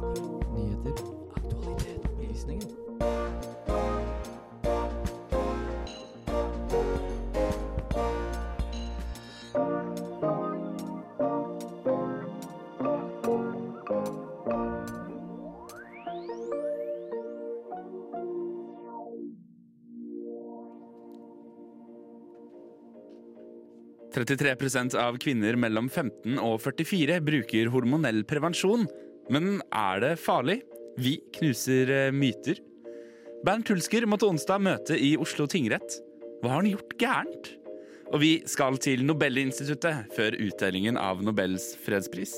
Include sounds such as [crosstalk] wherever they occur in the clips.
Nyheter. Aktualitet. opplysninger. av kvinner mellom 15 og 44 bruker hormonell prevensjon. Men er det farlig? Vi knuser eh, myter. Bernt Hulsker måtte onsdag møte i Oslo tingrett. Hva har han gjort gærent? Og vi skal til Nobelinstituttet før utdelingen av Nobels fredspris.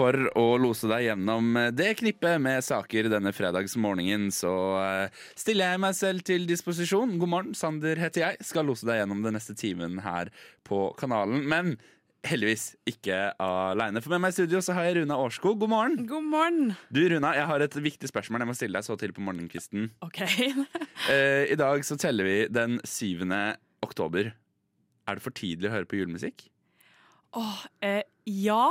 For å lose deg gjennom det knippet med saker denne fredagsmorgenen, så eh, stiller jeg meg selv til disposisjon. God morgen, Sander heter jeg. Skal lose deg gjennom den neste timen her på kanalen. Men heldigvis ikke aleine. For med meg i studio så har jeg Runa Årskog. God morgen. God morgen. Du, Runa, jeg har et viktig spørsmål jeg må stille deg så til på morgenkvisten. OK. [laughs] Eh, I dag så teller vi den 7. oktober. Er det for tidlig å høre på julemusikk? Åh, eh, ja,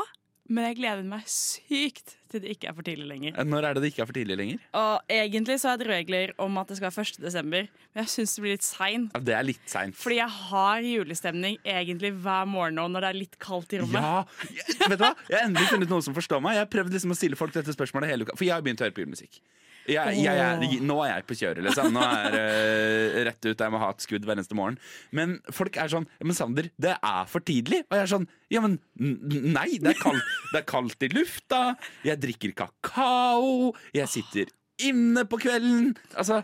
men jeg gleder meg sykt til det ikke er for tidlig lenger. Eh, Når er det det ikke er for tidlig lenger? Og egentlig så er det regler om at det skal være 1. desember, men jeg syns det blir litt sein. Ja, det er litt seint. Fordi jeg har julestemning egentlig hver morgen nå når det er litt kaldt i rommet. Ja, jeg, vet du hva? Jeg har endelig funnet noen som forstår meg. Jeg har prøvd liksom å stille folk dette spørsmålet hele uka. For jeg har begynt å høre på julemusikk. Jeg, jeg, jeg, nå er jeg på kjøret, liksom. Nå er det uh, rett ut. Jeg må ha et skudd hver eneste morgen. Men folk er sånn Men Sander, det er for tidlig. Og jeg er sånn Ja, men nei. Det er kaldt, det er kaldt i lufta. Jeg drikker kakao. Jeg sitter inne på kvelden. Altså,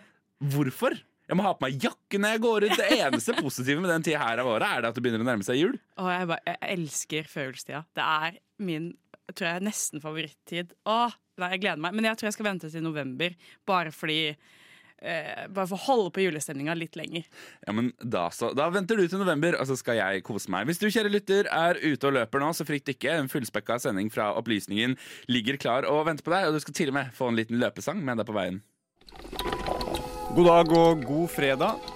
hvorfor? Jeg må ha på meg jakke når jeg går ut. Det eneste positive med den tida her av året er det at det begynner å nærme seg jul. Åh, jeg, bare, jeg elsker førjulstida. Det er min jeg tror jeg nesten favorittid. Åh, nei, jeg gleder meg. Men jeg tror jeg skal vente til november, bare fordi eh, Bare for å holde på julestemninga litt lenger. Ja, men da, så. da venter du til november, og så skal jeg kose meg. Hvis du, kjære lytter, er ute og løper nå, så frykt ikke. En fullspekka sending fra Opplysningen ligger klar og venter på deg. Og du skal til og med få en liten løpesang med deg på veien. God dag og god fredag.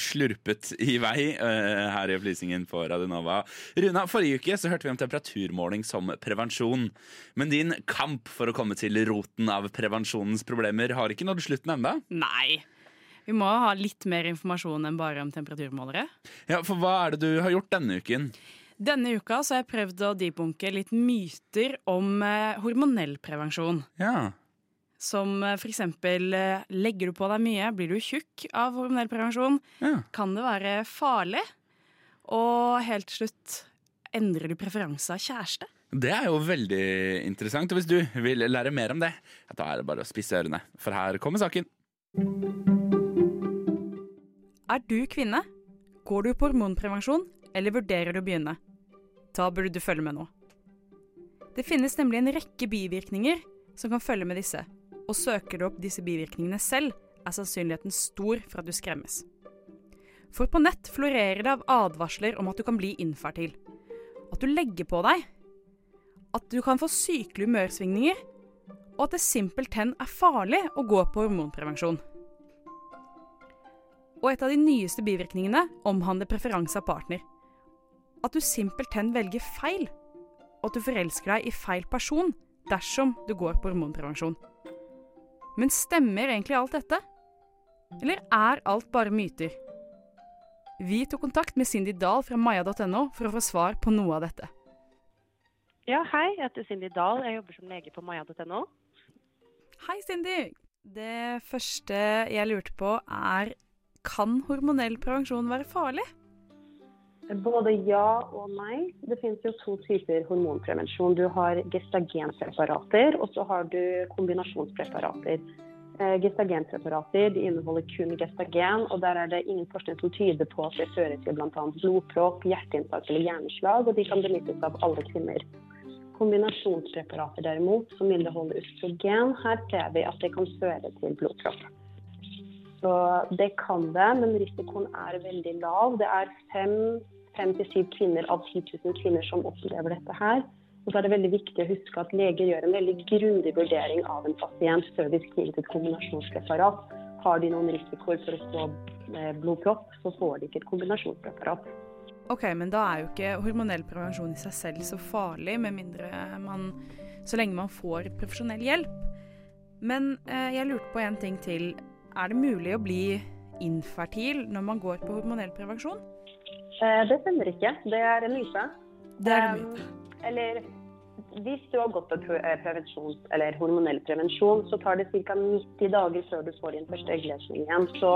slurpet i vei eh, her i Opplysningen på Radionova. Runa, forrige uke så hørte vi om temperaturmåling som prevensjon. Men din kamp for å komme til roten av prevensjonens problemer har ikke nådd slutten ennå. Nei. Vi må ha litt mer informasjon enn bare om temperaturmålere. Ja, for hva er det du har gjort denne uken? Denne uka så har jeg prøvd å debunke litt myter om eh, hormonell prevensjon. Ja. Som f.eks. for eksempel eh, legger du på deg mye, blir du tjukk av hormonell prevensjon? ja. Kan det være farlig? Og helt til slutt, endrer du preferanse av kjæreste? Det er jo veldig interessant. Og hvis du vil lære mer om det, da er det bare å spisse ørene. For her kommer saken. Er du kvinne? Går du på hormonprevensjon, eller vurderer du å begynne? Da burde du følge med nå. Det finnes nemlig en rekke bivirkninger som kan følge med disse, og søker du opp disse bivirkningene selv, er sannsynligheten stor for at du skremmes. For på nett florerer det av advarsler om at du kan bli infertil, at du legger på deg, at du kan få sykelige humørsvingninger, og at det simpelthen er farlig å gå på hormonprevensjon. Og et av de nyeste bivirkningene omhandler preferanse av partner. At du simpelthen velger feil, og at du forelsker deg i feil person dersom du går på hormonprevensjon. Men stemmer egentlig alt dette? Eller er alt bare myter? Vi tok kontakt med Cindy Dahl fra maja.no for å få svar på noe av dette. Ja, hei. Jeg heter Cindy Dahl. Jeg jobber som lege på maja.no. Hei, Cindy! Det første jeg lurte på er kan hormonell prevensjon være farlig? Både ja og nei. Det finnes jo to typer hormonprevensjon. Du har gestagenpreparater, og så har du kombinasjonspreparater. Eh, Gestagenpreparater de inneholder kun gestagen, og der er det ingen forskning som tyder på at det fører til bl.a. blodpropp, hjerteinfarkt eller hjerneslag, og de kan benyttes av alle kvinner. Kombinasjonspreparater derimot, som inneholder østrogen, her ser vi at det kan føre til blodpropp. Så det kan det, men risikoen er veldig lav. Det er fem til syv kvinner av 10 000 kvinner som opplever dette her. Og så er det veldig viktig å huske at leger gjør en veldig grundig vurdering av en pasient før de skriver ut et kombinasjonspreparat. Har de noen risikoer for å få eh, blodpropp, så får de ikke et kombinasjonspreparat. Ok, men da er jo ikke hormonell prevensjon i seg selv så farlig, med mindre man Så lenge man får profesjonell hjelp. Men eh, jeg lurte på en ting til. Er det mulig å bli infertil når man går på hormonell prevensjon? Eh, det stemmer ikke. Det er en myte. Det er en myte. Um, eller hvis du har gått på prevensjon, eller hormonell prevensjon, så tar det ca. 90 dager før du får din første eggløsning igjen. Så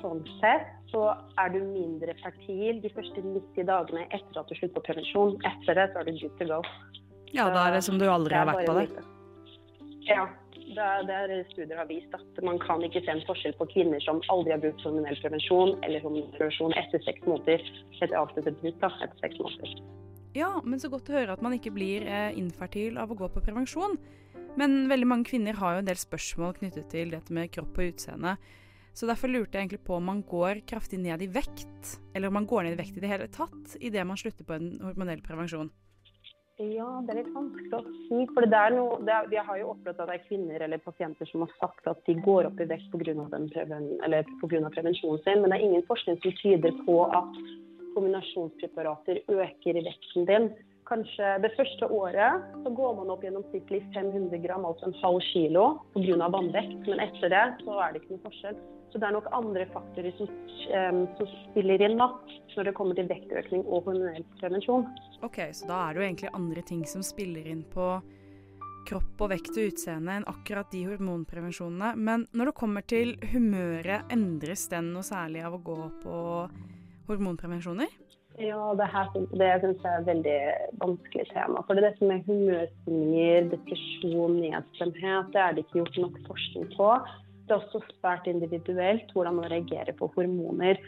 sånn sett så er du mindre fertil de første 90 dagene etter at du slutter på prevensjon. Etter det så er du good to go. Ja, da er det som du aldri har vært på det? Ja. Det det er studier har vist at man kan ikke se en forskjell på kvinner som aldri har brukt hormonell prevensjon eller hormonell etter seks måneder. Etter avsluttet bruk etter seks måneder. Ja, men så godt å høre at man ikke blir eh, infertil av å gå på prevensjon. Men veldig mange kvinner har jo en del spørsmål knyttet til dette med kropp og utseende. Så derfor lurte jeg egentlig på om man går kraftig ned i vekt, eller om man går ned i vekt i det hele tatt idet man slutter på en hormonell prevensjon. Ja, det er litt vanskelig å si. For det er noe, det er, jeg har jo opplevd at det er kvinner eller pasienter som har sagt at de går opp i vekt pga. prevensjonen sin, men det er ingen forskning som tyder på at kombinasjonspreparater øker vekten din. Kanskje det første året så går man opp gjennomsnittlig 500 gram, altså en halv kilo, pga. vannvekt. Men etter det så er det ikke noe forskjell. Så det er nok andre faktorer som, um, som spiller inn da, når det kommer til vektøkning og hormonell prevensjon. Ok, Så da er det jo egentlig andre ting som spiller inn på kropp og vekt og utseende enn akkurat de hormonprevensjonene. Men når det kommer til humøret, endres den noe særlig av å gå på hormonprevensjoner? Ja, det, her, det syns jeg er et veldig vanskelig tema. For det er dette med humørsvingninger, depresjon, nedstemthet, det er det ikke gjort nok forskning på. Det er også svært individuelt hvordan man reagerer på hormoner.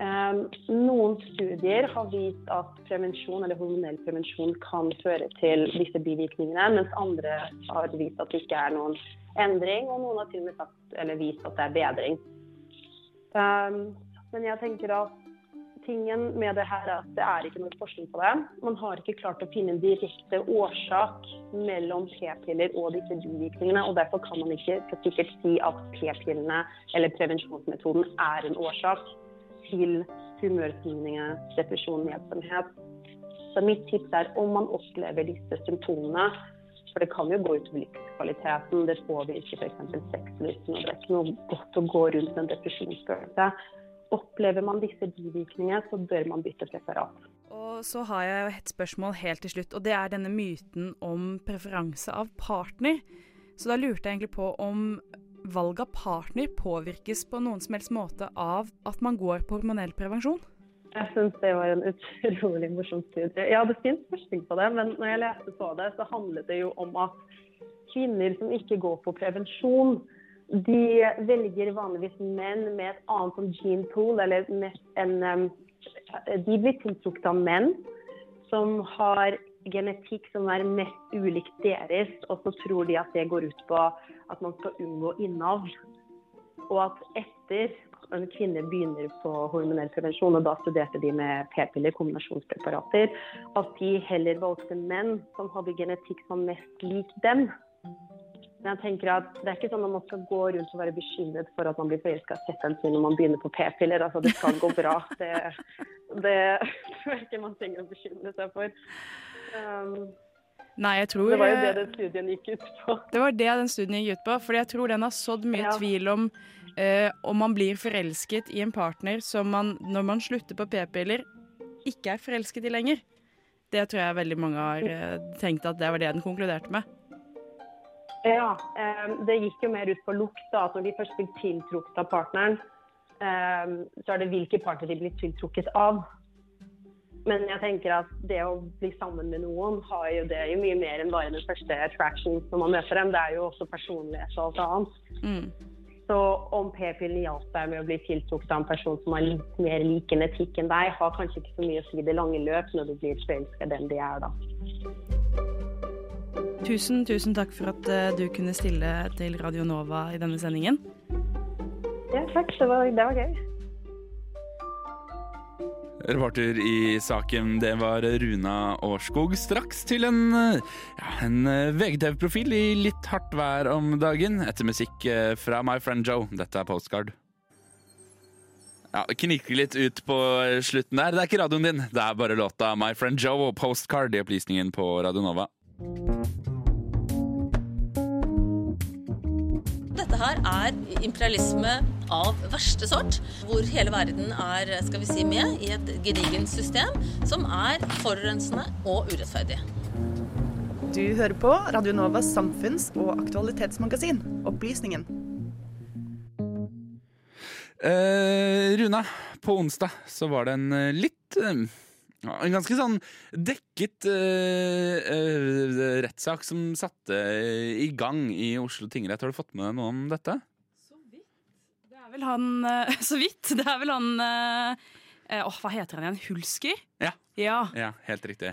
Um, noen studier har vist at prevensjon eller hormonell prevensjon kan føre til disse bivirkningene, mens andre har vist at det ikke er noen endring, og noen har til og med sagt, eller vist at det er bedring. Um, men jeg tenker at tingen med det her er at det er ikke noe forskning på det. Man har ikke klart å finne en direkte årsak mellom p-piller og disse bivirkningene. og Derfor kan man ikke sikkert si at p-pillene eller prevensjonsmetoden er en årsak til humørsvingninger, depresjon, nedsomhet. Så mitt tips er om man opplever disse symptomene, for det kan jo gå utover livskvaliteten, det påvirker f.eks. sexlysten, og det er ikke noe godt å gå rundt med en depresjonsfølelse Opplever man disse bivirkningene, så bør man bytte preparat. Og så har jeg et spørsmål helt til slutt, og det er denne myten om preferanse av partner. Så da lurte jeg egentlig på om valg av partner påvirkes på noen som helst måte av at man går på hormonell prevensjon? Jeg syns det var en utrolig morsom studie. Ja, det finnes forskning på det, men når jeg leste på det, så handlet det jo om at kvinner som ikke går på prevensjon, de velger vanligvis menn med et annet som gene pool, eller en um, De blir tiltrukket av menn som har genetikk som er mest ulikt deres, og så tror de at det går ut på at man skal unngå innavl. Og at etter en kvinne begynner på hormonell prevensjon, og da studerte de med p-piller, kombinasjonspreparater, at de heller valgte menn som hadde genetikk som mest lik dem. Men jeg tenker at det er ikke sånn at man skal gå rundt og være bekymret for at man blir forelska i setteren sin når man begynner på p-piller. Altså, det skal gå bra. Det, det tror jeg ikke man trenger å bekymre seg for. Um, Nei, jeg tror Det var jo det den studien gikk ut på. Det var det den studien gikk ut på. For jeg tror den har sådd mye ja. tvil om uh, om man blir forelsket i en partner som man, når man slutter på p-piller, ikke er forelsket i lenger. Det tror jeg veldig mange har uh, tenkt at det var det den konkluderte med. Ja, det gikk jo mer ut på lukt. da, at Når de først blir tiltrukket av partneren, så er det hvilke partner de blir tiltrukket av. Men jeg tenker at det å bli sammen med noen har jo det jo mye mer enn bare den første attraction når man møter dem. Det er jo også personlighet og alt annet. Mm. Så om p-pillen hjalp deg med å bli tiltrukket av en person som har litt mer lik genetikk enn deg, har kanskje ikke så mye å si i det lange løp når du blir forelska i den de er, da. Tusen, tusen takk for at eh, du kunne stille til Radio Nova i denne sendingen. Ja, takk. Det var, det var gøy. Reporter i saken, det var Runa Årskog. Straks til en, ja, en VGTV-profil i litt hardt vær om dagen, etter musikk eh, fra My Friend Joe. Dette er Postcard. Ja, det Kniker litt ut på slutten der. Det er ikke radioen din, det er bare låta My Friend Joe og Postcard i opplysningen på Radio Nova. Her er imperialisme av verste sort, hvor hele verden er skal vi si, med i et gedigent system som er forurensende og urettferdig. Du hører på Radio Novas samfunns- og aktualitetsmagasin, Opplysningen. Eh, Runa, på onsdag så var det en eh, litt eh, En ganske sånn dekket uh, uh, rettssak som satte i gang i Oslo tingrett. Har du fått med deg noe om dette? Så vidt. Det er vel han uh, [laughs] Så vidt. Det er vel han Åh, hva heter han igjen? Hulsker? Ja. Ja. Ja, helt riktig.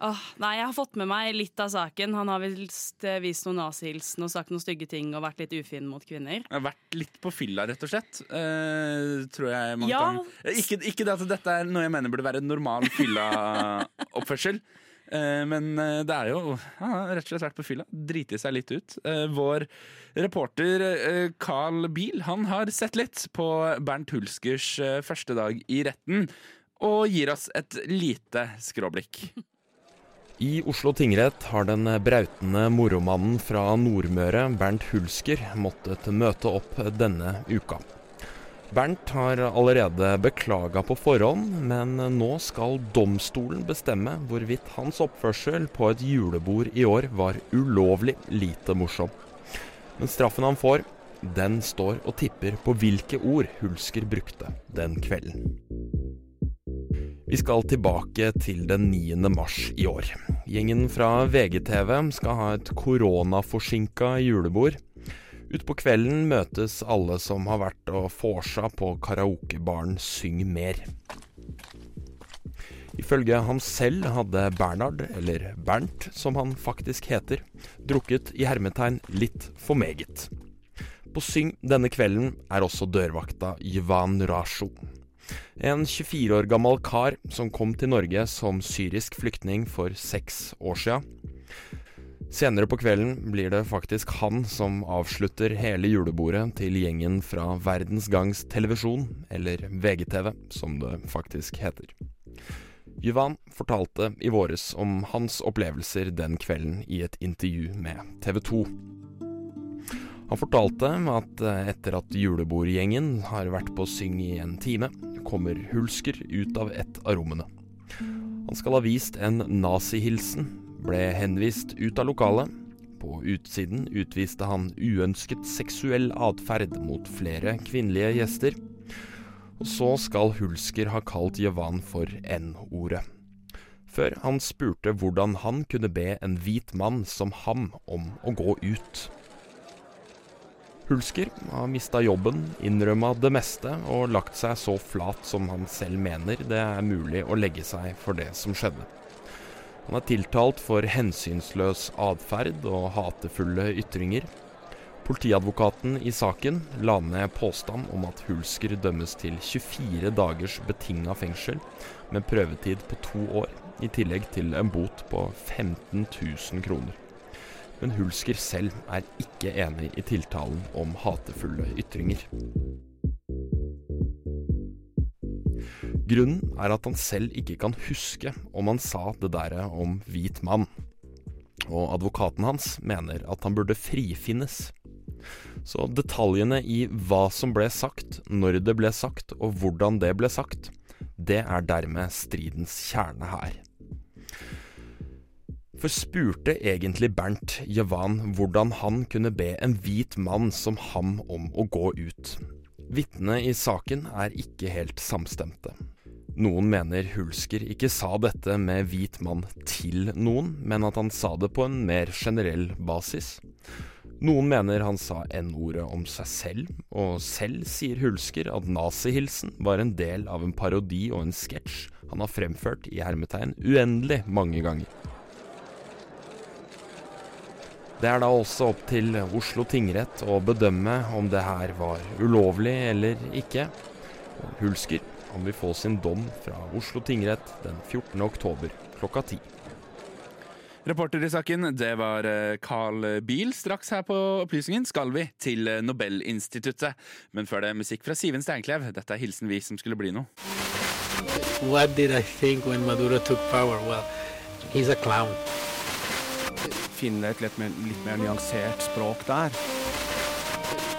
Åh, nei, jeg har fått med meg litt av saken. Han har vist, eh, vist noen nazihilsen og sagt noen stygge ting og vært litt ufin mot kvinner. Jeg har vært litt på fylla, rett og slett. Uh, tror jeg mange Ja. kan Eh, ikke, ikke det at dette er noe jeg mener burde være normal fylla-oppførsel. [laughs] men det er jo Han har rett og slett vært på fylla. Driti seg litt ut. Vår reporter Carl Biel han har sett litt på Bernt Hulskers første dag i retten. Og gir oss et lite skråblikk. [laughs] I Oslo tingrett har den brautende moromannen fra Nordmøre, Bernt Hulsker, måttet møte opp denne uka. Bernt har allerede beklaga på forhånd, men nå skal domstolen bestemme hvorvidt hans oppførsel på et julebord i år var ulovlig lite morsom. Men straffen han får, den står og tipper på hvilke ord Hulsker brukte den kvelden. Vi skal tilbake til den 9. mars i år. Gjengen fra VGTV skal ha et koronaforsinka julebord. Utpå kvelden møtes alle som har vært og vorsa på karaokebaren Syng mer. Ifølge ham selv hadde Bernhard, eller Bernt som han faktisk heter, drukket i hermetegn litt for meget. På Syng denne kvelden er også dørvakta Yvan Rasho. En 24 år gammel kar som kom til Norge som syrisk flyktning for seks år sia. Senere på kvelden blir det faktisk han som avslutter hele julebordet til gjengen fra Verdens Gangs Televisjon, eller VGTV, som det faktisk heter. Yvan fortalte i våres om hans opplevelser den kvelden i et intervju med TV 2. Han fortalte at etter at julebordgjengen har vært på syng i en time, kommer Hulsker ut av et av rommene. Han skal ha vist en nazihilsen, ble henvist ut av lokalet. På utsiden utviste han uønsket seksuell atferd mot flere kvinnelige gjester. Og så skal Hulsker ha kalt Jevan for N-ordet. Før han spurte hvordan han kunne be en hvit mann som ham om å gå ut. Hulsker har mista jobben, innrømma det meste og lagt seg så flat som han selv mener det er mulig å legge seg for det som skjedde. Han er tiltalt for hensynsløs atferd og hatefulle ytringer. Politiadvokaten i saken la ned påstand om at Hulsker dømmes til 24 dagers betinga fengsel med prøvetid på to år, i tillegg til en bot på 15 000 kroner men Hulsker selv er ikke enig i tiltalen om hatefulle ytringer. Grunnen er at han selv ikke kan huske om han sa det der om hvit mann. Og advokaten hans mener at han burde frifinnes. Så detaljene i hva som ble sagt, når det ble sagt og hvordan det ble sagt, det er dermed stridens kjerne her. For spurte egentlig Bernt Javan hvordan han kunne be en hvit mann som ham om å gå ut? Vitnene i saken er ikke helt samstemte. Noen mener Hulsker ikke sa dette med hvit mann til noen, men at han sa det på en mer generell basis. Noen mener han sa N-ordet om seg selv, og selv sier Hulsker at nazihilsen var en del av en parodi og en sketsj han har fremført i hermetegn uendelig mange ganger. Det er da også opp til Oslo tingrett å bedømme om det her var ulovlig eller ikke. Og Hulsker han vil få sin dom fra Oslo tingrett den 14. oktober klokka ti. Reporter i saken, det var eh, Carl Biel. Straks her på Opplysningen skal vi til eh, Nobelinstituttet. Men før det musikk fra Siven Steinklev. Dette er hilsen vi som skulle bli noe. What did I think when Maduro took power? Well, he's a clown. Finne et litt mer, litt mer nyansert språk der.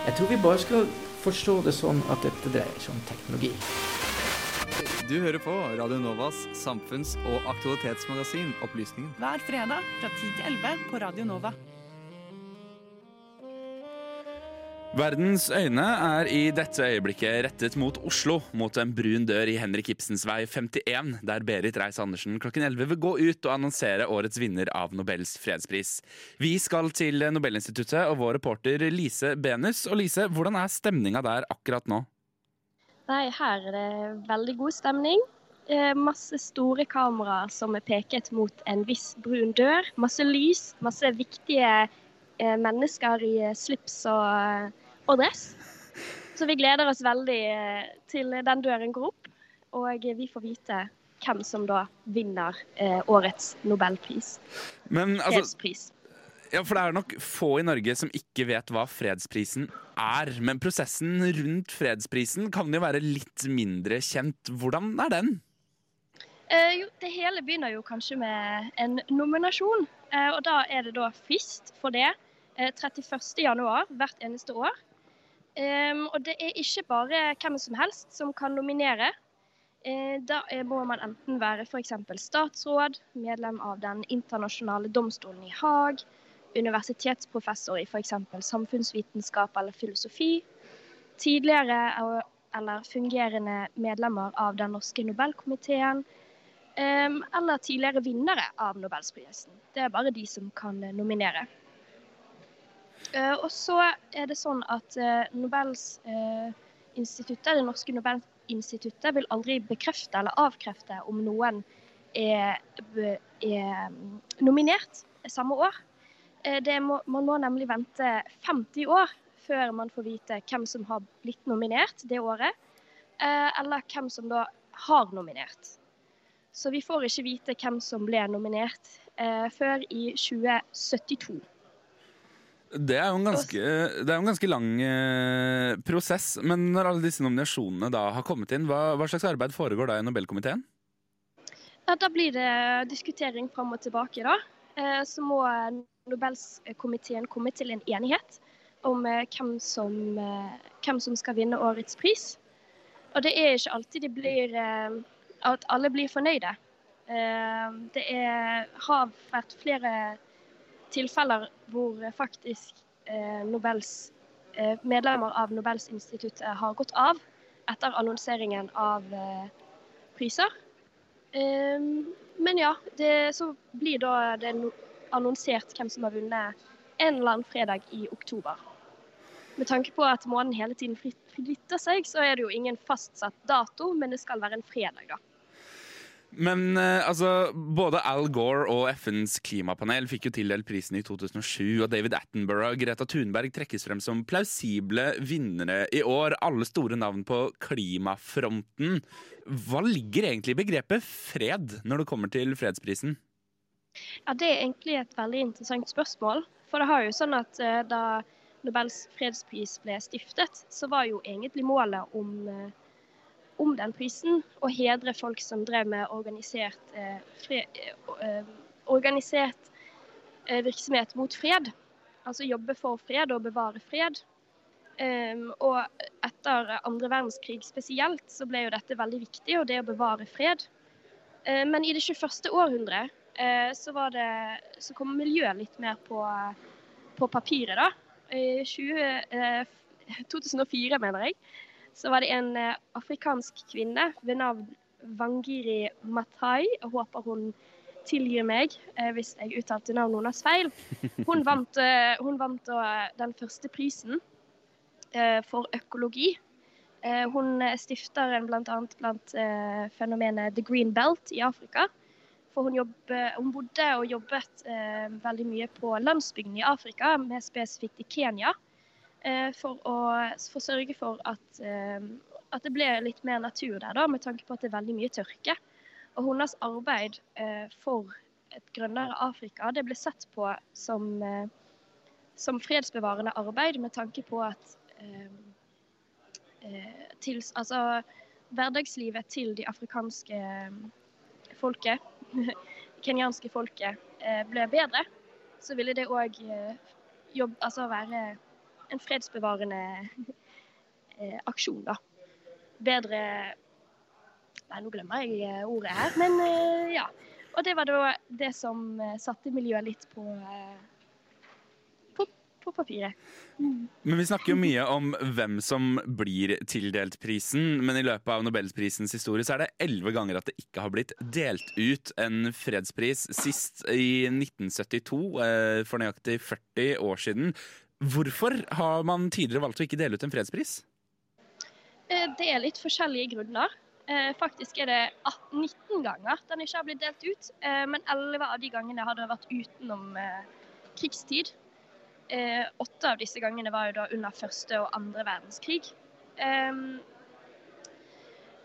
Jeg tror vi bare skal forstå det sånn at dette dreier seg om teknologi. Du hører på Radio Novas samfunns- og aktualitetsmagasin Opplysningen. Hver fredag fra 10 til 11 på Radio Nova. Verdens øyne er i dette øyeblikket rettet mot Oslo, mot en brun dør i Henrik Ibsens vei 51, der Berit Reiss-Andersen klokken 11 vil gå ut og annonsere årets vinner av Nobels fredspris. Vi skal til Nobelinstituttet og vår reporter Lise Benus. Og Lise, hvordan er stemninga der akkurat nå? Nei, her er det veldig god stemning. Eh, masse store kameraer som er peket mot en viss brun dør. Masse lys, masse viktige eh, mennesker i eh, slips og, og dress. Så vi gleder oss veldig eh, til den døren går opp, og vi får vite hvem som da vinner eh, årets nobelpris. Men altså, Fredspris. ja, for det er nok få i Norge som ikke vet hva fredsprisen er. Men prosessen rundt fredsprisen kan jo være litt mindre kjent. Hvordan er den? Eh, jo, det hele begynner jo kanskje med en nominasjon. Eh, og da er det da frist for det eh, 31. januar hvert eneste år. Og det er ikke bare hvem som helst som kan nominere. Eh, da er, må man enten være f.eks. statsråd, medlem av Den internasjonale domstolen i Haag, universitetsprofessor i f.eks. samfunnsvitenskap eller filosofi, tidligere eller fungerende medlemmer av Den norske Nobelkomiteen, eller tidligere vinnere av Nobelsprisen. Det er bare de som kan eh, nominere. Eh, og så er det sånn at eh, Nobelinstituttet, det norske Nobelinstituttet vil aldri bekrefte eller avkrefte om noen er, er mm, nominert samme år. Eh, må, man må nemlig vente 50 år før man får vite hvem som har blitt nominert det året, eh, eller hvem som da har nominert. Så vi får ikke vite hvem som ble nominert eh, før i 2072. Det er jo en ganske, en ganske lang eh, prosess. Men når alle disse nominasjonene da har kommet inn, hva, hva slags arbeid foregår da i Nobelkomiteen? Ja, da blir det diskutering fram og tilbake, da. Eh, Så må Nobelkomiteen komme til en enighet om eh, hvem som, eh, hvem som skal vinne årets pris. Og det er ikke alltid de blir, eh, at alle blir fornøyde. Eh, Det er, har vært flere tilfeller hvor faktisk eh, Nobels, eh, medlemmer av Nobelsinstituttet har gått av etter annonseringen av eh, priser. Ehm, men ja, det, så blir da det no annonsert hvem som har vunnet en eller annen fredag i oktober. Med tanke på at månen hele tiden flytter seg, så er det jo ingen fastsatt dato, men det skal være en fredag, da. Men eh, altså, både Al Gore og FNs klimapanel fikk jo tildelt prisen i 2007, og David Attenborough og Greta Thunberg trekkes frem som plausible vinnere i år. Alle store navn på klimafronten. Hva ligger egentlig i begrepet fred når det kommer til fredsprisen? Ja, Det er egentlig et veldig interessant spørsmål. For det har jo sånn at eh, da Nobels fredspris ble stiftet, så var jo egentlig målet om, eh, om den prisen og hedre folk som drev med organisert, eh, fred, eh, organisert eh, virksomhet mot fred. Altså jobbe for fred og bevare fred. Um, og etter andre verdenskrig spesielt så ble jo dette veldig viktig, og det å bevare fred. Eh, men i det 21. århundre eh, så, det, så kom miljøet litt mer på, på papiret, da. I 20, eh, 2004, mener jeg, så var det en eh, afrikansk kvinne ved navn Wangiri Matai. Jeg håper hun tilgir meg eh, hvis jeg uttalte navnet hennes feil. Hun [laughs] vant, eh, hun vant den første prisen eh, for økologi. Eh, hun stifter en blant annet blant eh, fenomenet The Green Belt i Afrika, For hun, jobbe, hun bodde og jobbet eh, veldig mye på landsbygden i Afrika, mer spesifikt i Kenya, for å for sørge for at, eh, at det ble litt mer natur der, da, med tanke på at det er veldig mye tørke. Og hennes arbeid eh, for et grønnere Afrika det ble sett på som, eh, som fredsbevarende arbeid, med tanke på at eh, eh, til, altså, hverdagslivet til de afrikanske eh, folket, [laughs] kenyanske folket, eh, ble bedre, så ville det òg altså være en fredsbevarende eh, aksjon, da. Bedre Nei, nå glemmer jeg eh, ordet her, men eh, ja. Og det var da det som satte miljøet litt på, på, papiret. Mm. Men Vi snakker jo mye om hvem som blir tildelt prisen, men i løpet av Nobelprisens historie så er det elleve ganger at det ikke har blitt delt ut en fredspris. Sist i 1972, eh, for nøyaktig 40 år siden. Hvorfor har man tidligere valgt å ikke dele ut en fredspris? Eh, Det er litt forskjellige grunner. Eh, Faktisk er det 18 19 ganger den ikke har blitt delt ut. eh, Men 11 av de gangene har det vært utenom krigstid. Åtte av disse gangene var jo da under første og andre verdenskrig.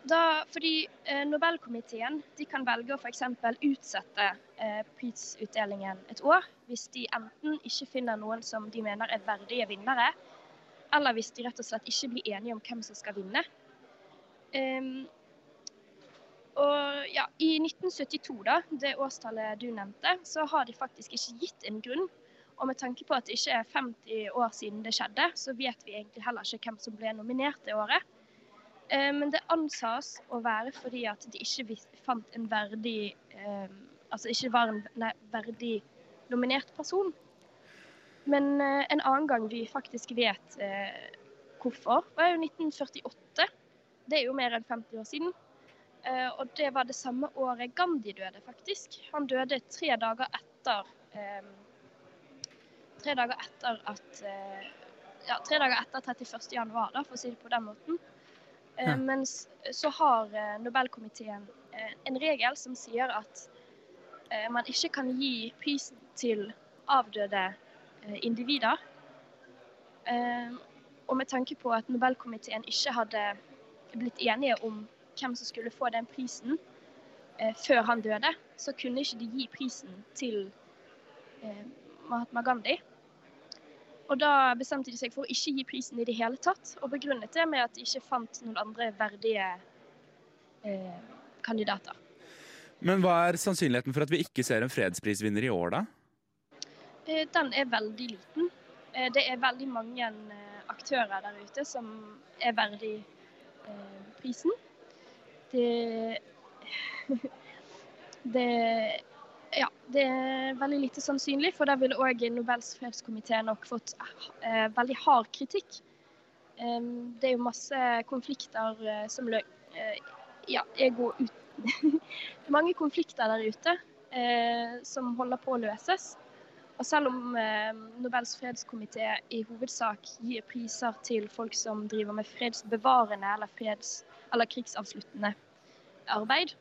Da, fordi eh, Nobelkomiteen kan velge å f.eks. utsette eh, prisutdelingen et år hvis de enten ikke finner noen som de mener er verdige vinnere, eller hvis de rett og slett ikke blir enige om hvem som skal vinne. Um, og ja, I 1972, da, det årstallet du nevnte, så har de faktisk ikke gitt en grunn. Og med tanke på at det ikke er 50 år siden det skjedde, så vet vi egentlig heller ikke hvem som ble nominert det året. Eh, Men det ansas å være fordi at de ikke fant en verdig eh, Altså ikke var en nei, verdig nominert person. Men eh, en annen gang vi faktisk vet hvorfor, var jo 1948. Det er jo mer enn 50 år siden. Og det var det samme året Gandhi døde, faktisk. Han døde tre dager etter Tre dager etter at Ja, tre dager etter 31. januar, da, for å si det på den måten. Eh, Ja. Mens så har eh, Nobelkomiteen eh, en regel som sier at eh, man ikke kan gi prisen til avdøde eh, individer. Eh, og med tanke på at Nobelkomiteen ikke hadde blitt enige om hvem som skulle få den prisen eh, før han døde, så kunne ikke de gi prisen til eh, Mahatma Gandhi. Og da bestemte de seg for å ikke gi prisen i det hele tatt, og begrunnet det med at de ikke fant noen andre verdige eh, kandidater. Men hva er sannsynligheten for at vi ikke ser en fredsprisvinner i år, da? Eh, Den er veldig liten. Eh, Det er veldig mange eh, aktører der ute som er verdig prisen. Det [laughs] Det ja, det er veldig lite sannsynlig, for der ville òg Nobels fredskomité nok fått eh, veldig hard kritikk. Um, det er jo masse konflikter eh, som lø eh, ja, går ut [laughs] Mange konflikter der ute eh, som holder på å løses. Og selv om eh, Nobels fredskomité i hovedsak gir priser til folk som driver med fredsbevarende eller, freds, eller krigsavsluttende arbeid,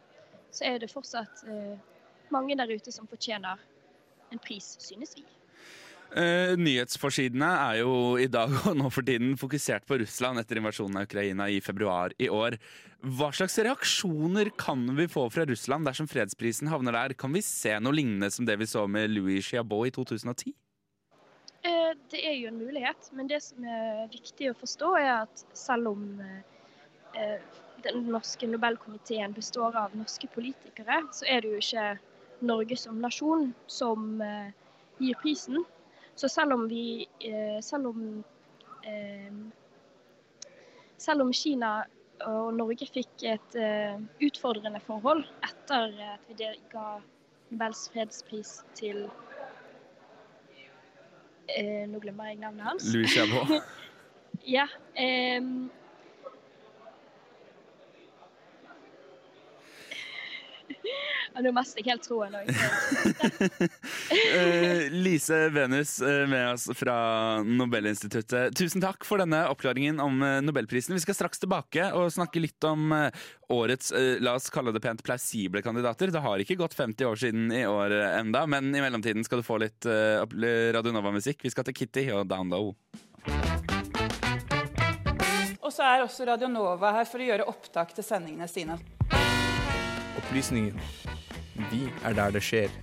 så er det fortsatt eh, mange der ute som fortjener en pris, synes vi. Eh, nyhetsforsidene er jo i dag og nå for tiden fokusert på Russland etter invasjonen av Ukraina i februar i år. Hva slags reaksjoner kan vi få fra Russland dersom fredsprisen havner der? Kan vi se noe lignende som det vi så med Louis Chiabot i 2010? Eh, Det er jo en mulighet, men det som er viktig å forstå, er at selv om eh, den norske Nobelkomiteen består av norske politikere, så er det jo ikke Norge som nasjon som eh, gir prisen. Så selv om vi eh, Selv om eh, Selv om Kina og Norge fikk et utfordrende forhold etter at vi ga Nobels fredspris til eh, Nå glemmer jeg navnet hans. Louis Chabot. [laughs] ja. ehm, Ja, Nå mister jeg helt troen òg. Eh, Lise Venus eh, med oss fra Nobelinstituttet. Tusen takk for denne oppklaringen om eh, Nobelprisen. Vi skal straks tilbake og snakke litt om årets, la oss kalle det pent, plausible kandidater. Det har ikke gått 50 år siden i år enda, men i mellomtiden skal du få litt eh, opp- Radio Nova-musikk. Vi skal til Kitty og Down Low. Og så er også Radio Nova her for å gjøre opptak til sendingene sine. Opplysningen. Vi er der det skjer.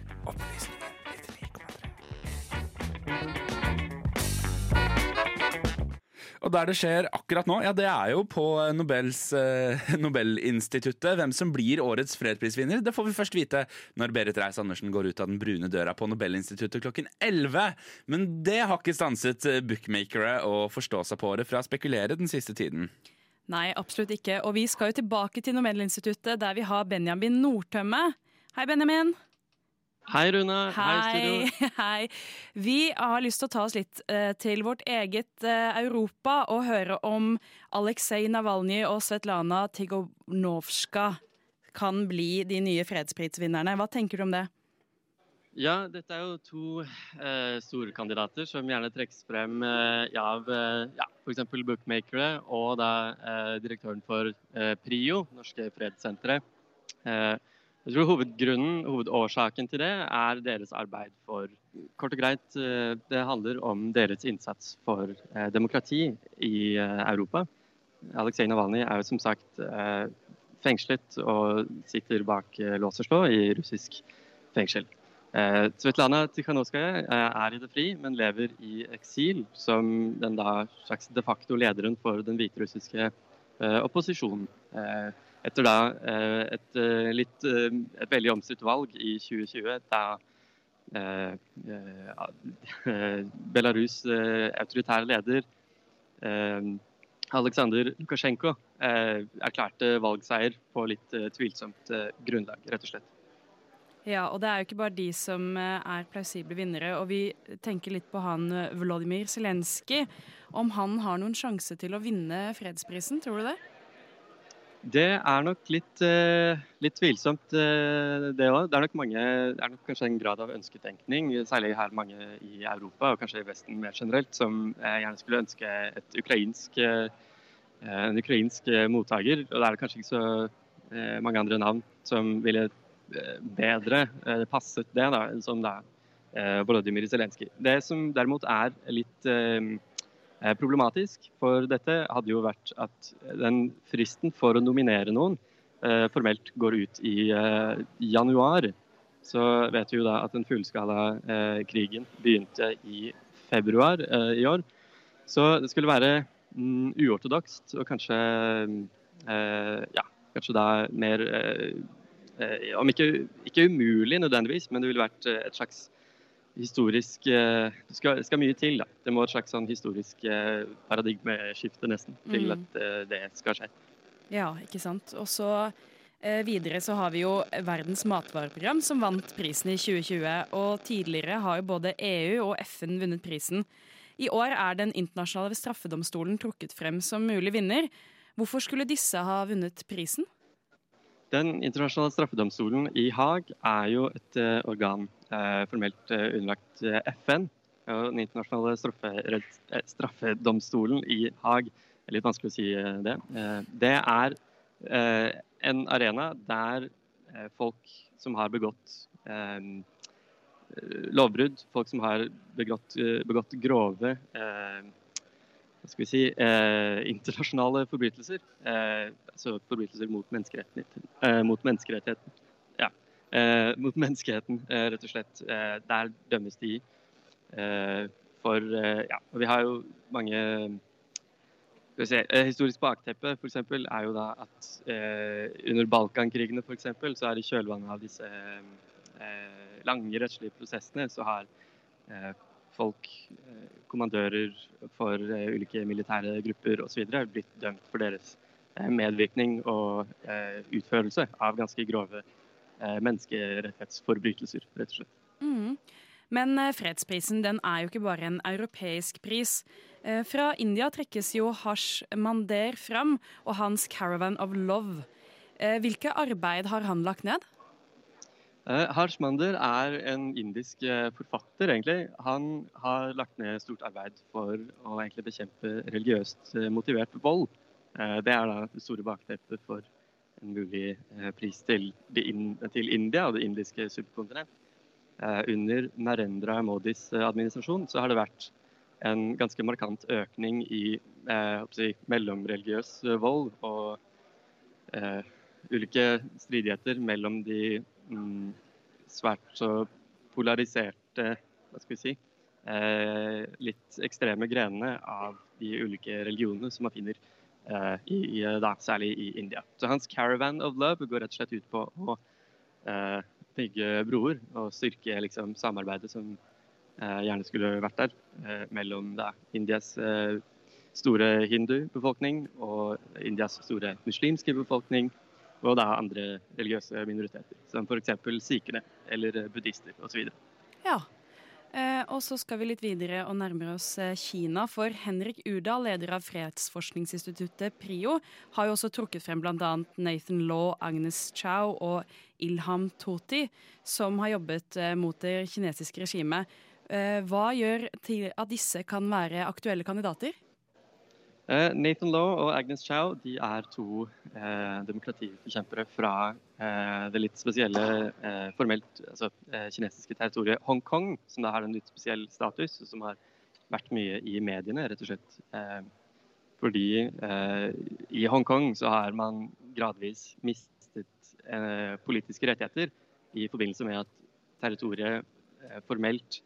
Og der det skjer akkurat nå, ja, det er jo på Nobels, eh, [laughs] Nobelinstituttet. Hvem som blir årets fredsprisvinner, det får vi først vite når Berit Reiss-Andersen går ut av den brune døra på Nobelinstituttet klokken 11. Men det har ikke stanset eh, bookmakere å forstå seg på det fra å spekulere den siste tiden. Nei, absolutt ikke. Og vi skal jo tilbake til Nomedelinstituttet, der vi har Benjamin Nordtømme. Hei, Benjamin. Hei, Rune. Hei, studio. [laughs] Hei. Vi har lyst til å ta oss litt eh, til vårt eget eh, Europa og høre om Aleksej Navalnyj og Svetlana Tigonovska kan bli de nye fredsprisvinnerne. Hva tenker du om det? Ja, dette er jo to eh, store kandidater som gjerne trekkes frem eh, av eh, ja, f.eks. bookmakere og da eh, direktøren for eh, PRIO, Norske fredssenteret. Eh, jeg tror hovedgrunnen, hovedårsaken til det er deres arbeid for Kort og greit, eh, det handler om deres innsats for demokrati i Europa. Aleksej Navalnyj er jo som sagt fengslet og sitter bak lås og slå i russisk fengsel. Eh, Svetlana Tikhanovskaja eh, er i det fri, men lever i eksil som den da slags de facto lederen for den hviterussiske eh, opposisjonen. Etter da et, litt, et veldig omstridt valg i 2020, da [laughs] Belarus' autoritære leder Aleksandr Lukasjenko erklærte valgseier på litt tvilsomt grunnlag, rett og slett. Ja, og det er jo ikke bare de som eh, er plausible vinnere. Og vi tenker litt på han eh, Volodymyr Zelenskyj. Om han har noen sjanse til å vinne fredsprisen, tror du det? Det er nok litt, eh, litt tvilsomt, det òg. Det er nok mange, det er nok kanskje en grad av ønsketenkning, særlig her mange i Europa og kanskje i Vesten mer generelt, som gjerne skulle ønske et ukrainsk, en ukrainsk mottaker. Og det er kanskje ikke så mange andre navn som ville bedre eh, passet det, da, som da eh, Volodymyr Zelenskyj. Det som derimot er litt eh, Problematisk for dette hadde jo vært at den fristen for å nominere noen formelt går ut i januar. Så vet vi jo da at den fullskala krigen begynte i februar i år. Så det skulle være mm, uortodokst og kanskje ja, kanskje da mer Om ikke, ikke umulig nødvendigvis, men det ville vært eh, et slags historisk eh, Det skal, skal mye til, da. Det må et slags sånn historisk eh, paradigmeskifte nesten til Mm. at eh, det skal skje. Ja, ikke sant. Og så eh, videre så har vi jo Verdens matvareprogram som vant prisen i 2020. Og tidligere har jo både EU og FN vunnet prisen. I år er Den internasjonale straffedomstolen trukket frem som mulig vinner. Hvorfor skulle disse ha vunnet prisen? Den internasjonale straffedomstolen i Haag er jo et eh, organ eh, formelt eh, underlagt FN. Den internasjonale straffedomstolen i Haag er litt vanskelig å si det. Det er en arena der folk som har begått lovbrudd, folk som har begått, begått grove eh, skal vi si, eh, internasjonale forbrytelser. Eh, altså forbrytelser mot menneskerettigheten. Eh, mot menneskerettigheten. Ja. Eh, mot menneskeheten, eh, rett og slett. Eh, der dømmes de for Ja, og vi har jo mange skal vi se, Historisk bakteppe for eksempel, er jo da at under Balkankrigene for eksempel, så er i kjølvannet av disse lange rettslige prosessene, så har folk, eh, kommandører for eh, ulike militære grupper osv. blitt dømt for deres eh, medvirkning og utførelse av ganske grove menneskerettighetsforbrytelser, rett og slett. Mm. Men fredsprisen den er jo ikke bare en europeisk pris. Fra India trekkes jo Hash Mander fram og hans 'Caravan of Love'. Hvilke arbeid har han lagt ned? Uh, Harsh Mander er en indisk uh, forfatter, egentlig. Han har lagt ned stort arbeid for å bekjempe religiøst uh, motivert vold. det er da det store bakteppet for en mulig pris til, til, India og det indiske subkontinent. under Narendra Modis administrasjon så har det vært en ganske markant økning i si, mellomreligiøs vold og ulike stridigheter mellom de svært så polariserte hva skal vi si, eh, litt ekstreme grenene av de ulike religionene som man finner eh, i, da, særlig i India. Så hans 'Caravan of Love' går rett og slett ut på å eh, bygge broer og styrke liksom, samarbeidet som eh, gjerne skulle vært der eh, mellom da, Indias eh, store hindu-befolkning og Indias store muslimske befolkning og da andre religiøse minoriteter, som f.eks. sikhene eller buddhister osv. Ja. Eh, og så skal vi litt videre og nærmere oss eh, Kina. For Henrik Udal, leder av fredsforskningsinstituttet PRIO, har jo også trukket frem bl.a. Nathan Law, Agnes Chow og Ilham Toti, som har jobbet eh, mot det kinesiske regimet. Hva gjør til at disse kan være aktuelle kandidater? Eh, Nathan Law og Agnes Chow de er to eh, demokratiforkjempere fra eh, det litt spesielle eh, formelt altså, eh, kinesiske territoriet Hongkong, som da har en litt spesiell status, og som har vært mye i mediene, rett og slett. Eh, fordi i Hongkong så har man gradvis mistet politiske rettigheter i forbindelse med at territoriet formelt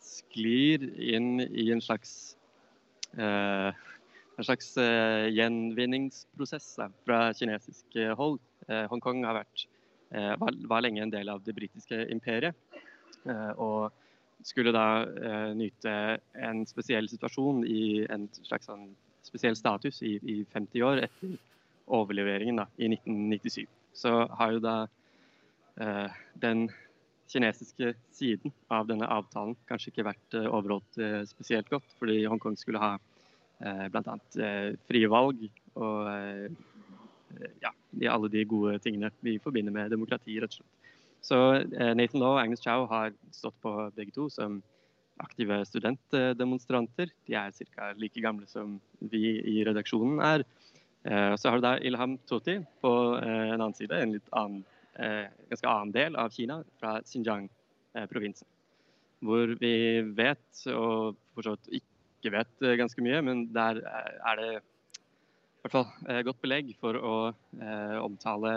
sklir inn i en slags en slags eh, gjenvinningsprosess fra kinesisk eh, hold. Hongkong har vært, var, lenge en del av det britiske imperiet. og skulle da nyte en spesiell situasjon i en slags sånn spesiell status i, i 50 år etter overleveringen da, i 1997. Så har jo da eh, den kinesiske siden av denne avtalen kanskje ikke vært eh, overholdt eh, spesielt godt, fordi Hongkong skulle ha eh, bl.a. Frie valg og ja, alle de gode tingene vi forbinder med demokrati, rett og slett. Så Nathan Law og Agnes Chow har stått på begge to som aktive studentdemonstranter. De er ca. like gamle som vi i redaksjonen er. Så har du da Ilham Toti på en annen side, en litt annen ganske annen del av Kina, fra Xinjiang-provinsen. Hvor vi vet, og fortsatt ikke vet eh, ganske mye, men der er det i hvert fall eh, godt belegg for å eh, omtale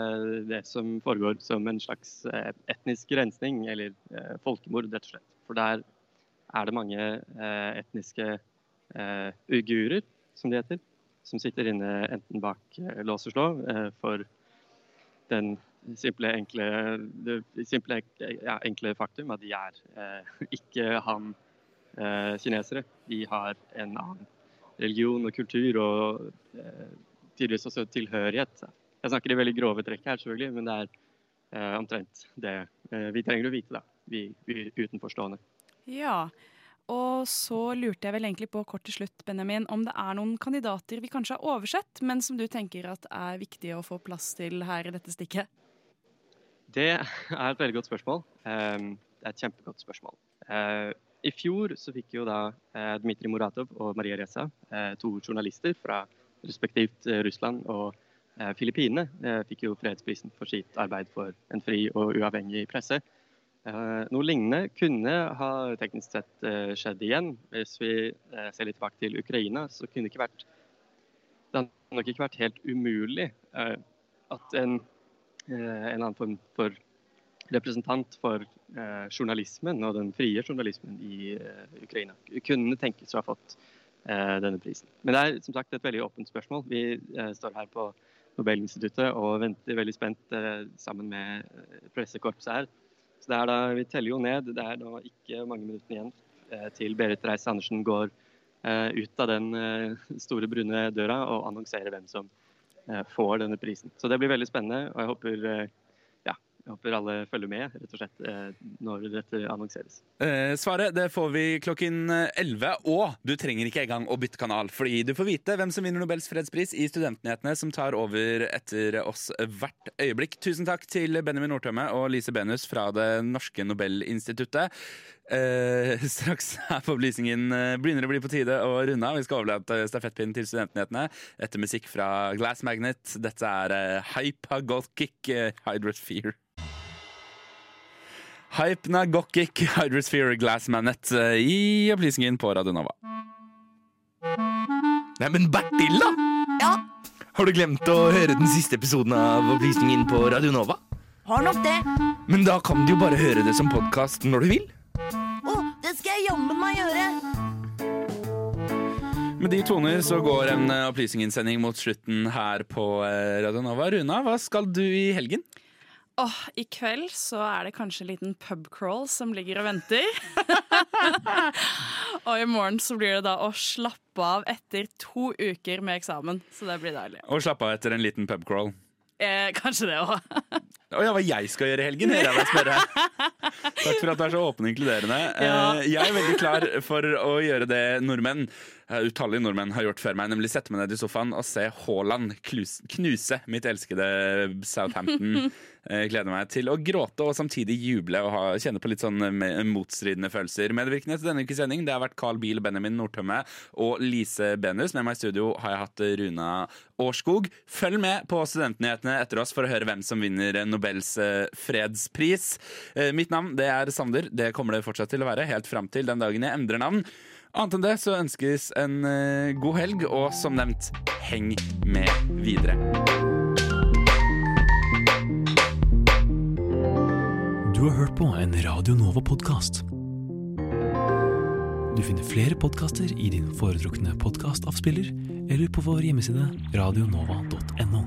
det som foregår som en slags eh, etnisk rensning, eller eh, folkemord, rett og slett. For der er det mange etniske uigurer, som de heter, som sitter inne enten bak lås og slå for den simple, enkle, det simple, ja, enkle faktum at de er eh, [laughs] ikke han-kinesere. Eh, de har en annen religion og kultur og eh, tydeligvis også tilhørighet. Jeg snakker i veldig grove trekk her, selvfølgelig, men det er eh, omtrent det eh, vi trenger å vite, da, vi, vi utenforstående. Ja, og så lurte jeg vel egentlig på kort til slutt, Benjamin, om det er noen kandidater vi kanskje har oversett, men som du tenker at er viktige å få plass til her i dette stikket? Det er et veldig godt spørsmål. Ehm, det er et kjempegodt spørsmål. Eh, I fjor så fikk jo da eh, Dmitrij Muratov og Maria Reza, eh, to journalister fra respektivt Russland og Filippinene, fikk jo fredsprisen for sitt arbeid for en fri og uavhengig presse. Noe lignende kunne ha teknisk sett skjedd igjen. Hvis vi ser litt tilbake til Ukraina, så kunne det ikke vært det hadde nok ikke vært helt umulig at en Eh, en annen form for representant for eh, journalismen og den frie journalismen i eh, Ukraina. Kunne tenkes å ha fått denne prisen. Men det er som sagt et veldig åpent spørsmål. Vi står her på Nobelinstituttet og venter veldig spent sammen med pressekorpset her. Så det er da, Vi teller jo ned. Det er da ikke mange minuttene igjen til Berit Reiss-Andersen går ut av den store brune døra og annonserer hvem som får denne prisen. Så det blir veldig spennende. Og jeg håper eh, ja, jeg håper alle følger med rett og slett eh, når dette annonseres. Eh, svaret det får vi klokken 11, og du trenger ikke engang å bytte kanal, fordi du får vite hvem som vinner Nobels fredspris i Studentnyhetene, som tar over etter oss hvert øyeblikk. Tusen takk til Benjamin Nordtømme og Lise Benus fra Det norske Nobelinstituttet. Eh, [laughs] straks her på opplysningen eh, begynner det å bli på tide å runde av. Vi skal overlate stafettpinnen til Studentnyhetene etter musikk fra Glass Magnet. Dette er eh, Hypagokic eh, Hydrosphere. Hypnagogic Hydrosphere Glass Magnet eh, i opplysningen på Radio Nova. Neimen, Bertil, da! Ja? Har du glemt å høre den siste episoden av Opplysningen på Radio Nova? Har nok det. Men da kan du jo bare høre det som podkast når du vil. Å, det skal jeg jammen meg gjøre. Med de toner så går en opplysninginnsending opplysningssending mot slutten her på eh, Radio Nova. Runa, hva skal du i helgen? Åh, I kveld så er det kanskje en liten pubcrawl som ligger og venter. [laughs] og i morgen så blir det da å slappe av etter to uker med eksamen. Så det blir deilig. Og slappe av etter en liten pubcrawl. Eh, kanskje det òg. [laughs] Å ja, hva jeg skal gjøre i helgen? hører jeg deg spørre. Takk for at du er så åpen og inkluderende. Ja. Eh, Jeg er veldig klar for å gjøre det nordmenn utallige nordmenn har gjort før meg, nemlig sette meg ned i sofaen og se Haaland knuse mitt elskede Southampton. Jeg [laughs] gleder meg til å gråte og samtidig juble og ha, kjenne på litt sånn eh, motstridende følelser. Medvirkende til denne ukes sending det har vært Carl Biel, Benjamin Nordtømme og Lise Benus. Med meg i studio har jeg hatt Runa Årskog. Følg med på Studentnyhetene etter oss for å høre hvem som vinner Nobels eh, fredspris. Eh, Mitt navn det er Sander. Det kommer det fortsatt til å være helt fram til den dagen jeg endrer navn. Annet enn det så ønskes en eh, god helg, og som nevnt, heng med videre. Du har hørt på en Radio Nova-podkast. Du finner flere podkaster i din foretrukne podkastavspiller eller på vår hjemmeside radionova.no.